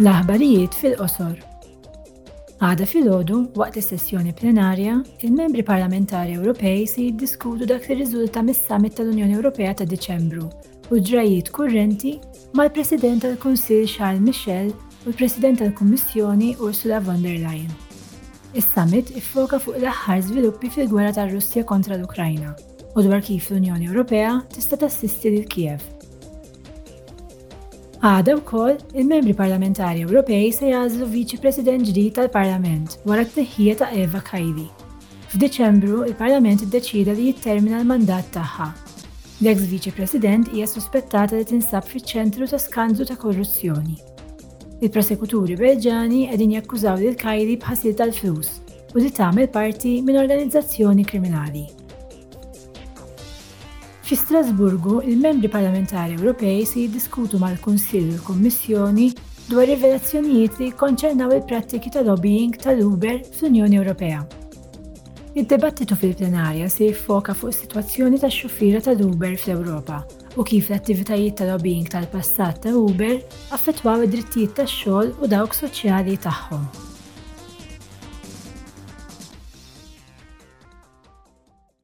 L-aħbarijiet fil-qosor. Għada filgħodu, waqt is-sessjoni plenarja, il-membri parlamentari Ewropej se jiddiskutu dak li riżulta mis-Summit tal-Unjoni Ewropea ta' Diċembru u ġrajiet kurrenti mal-President tal-Kunsill Charles Michel u l-President tal-Kummissjoni Ursula von der Leyen. Is-summit iffoka fuq l-aħħar żviluppi fil-gwerra tar-Russja kontra l-Ukrajna u dwar kif l-Unjoni Ewropea tista' tassisti lil Kiev. Għada wkoll, il-Membri Parlamentari Ewropej se jagħżlu Viċi President ġdid tal-Parlament wara t-tneħħija ta' Eva Kaili. F'Diċembru, il-Parlament iddeċieda li jittermina l-mandat tagħha. L-eks Viċi President hija suspettata li tinsab fiċ-ċentru ta' skandlu ta' korruzzjoni. Il-prosekuturi Belġani qegħdin jakkużaw lil Kaili b'ħasil tal-flus u li tagħmel parti minn organizzazzjoni kriminali. Fi Strasburgu, il-Membri Parlamentari Ewropej se jiddiskutu mal-Kunsill u l-Kummissjoni dwar rivelazzjonijiet li jikkonċernaw il-prattiki ta' lobbying tal-Uber fl-Unjoni Ewropea. Id-dibattitu fil-plenarja se jiffoka fuq is-sitwazzjoni tax-xufiera tal-Uber fl-Ewropa u kif l-attivitajiet ta' lobbying tal-passat ta' Uber affettwaw id-drittijiet tax-xogħol u dawk soċjali tagħhom.